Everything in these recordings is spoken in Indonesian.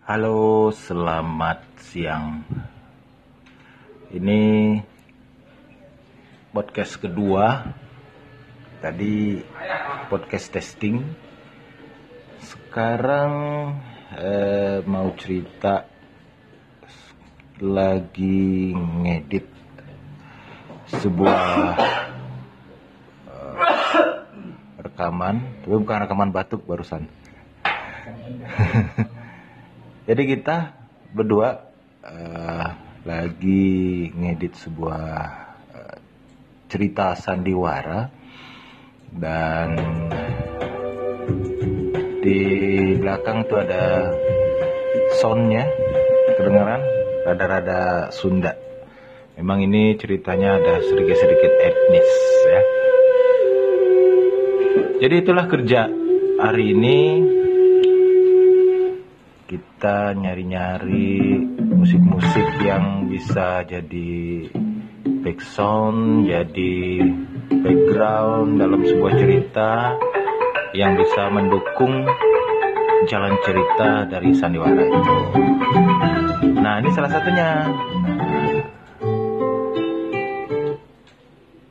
Halo, selamat siang. Ini podcast kedua. Tadi podcast testing. Sekarang eh, mau cerita lagi ngedit sebuah eh, rekaman, tapi bukan rekaman batuk barusan. Jadi kita berdua eh, lagi ngedit sebuah eh, cerita sandiwara dan di belakang tuh ada soundnya kedengaran rada-rada Sunda. Memang ini ceritanya ada sedikit-sedikit etnis ya. Jadi itulah kerja hari ini kita nyari-nyari musik-musik yang bisa jadi background, jadi background dalam sebuah cerita yang bisa mendukung jalan cerita dari sandiwara itu. Nah, ini salah satunya.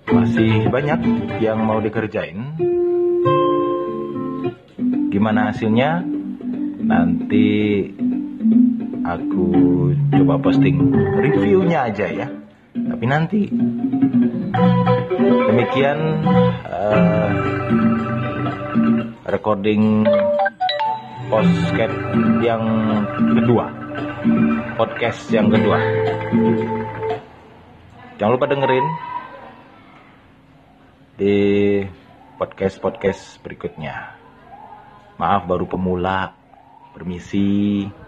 Masih banyak yang mau dikerjain. Gimana hasilnya? Nanti aku coba posting reviewnya aja ya. Tapi nanti demikian uh, recording podcast yang kedua, podcast yang kedua. Jangan lupa dengerin di podcast-podcast berikutnya. Maaf baru pemula. Permisi.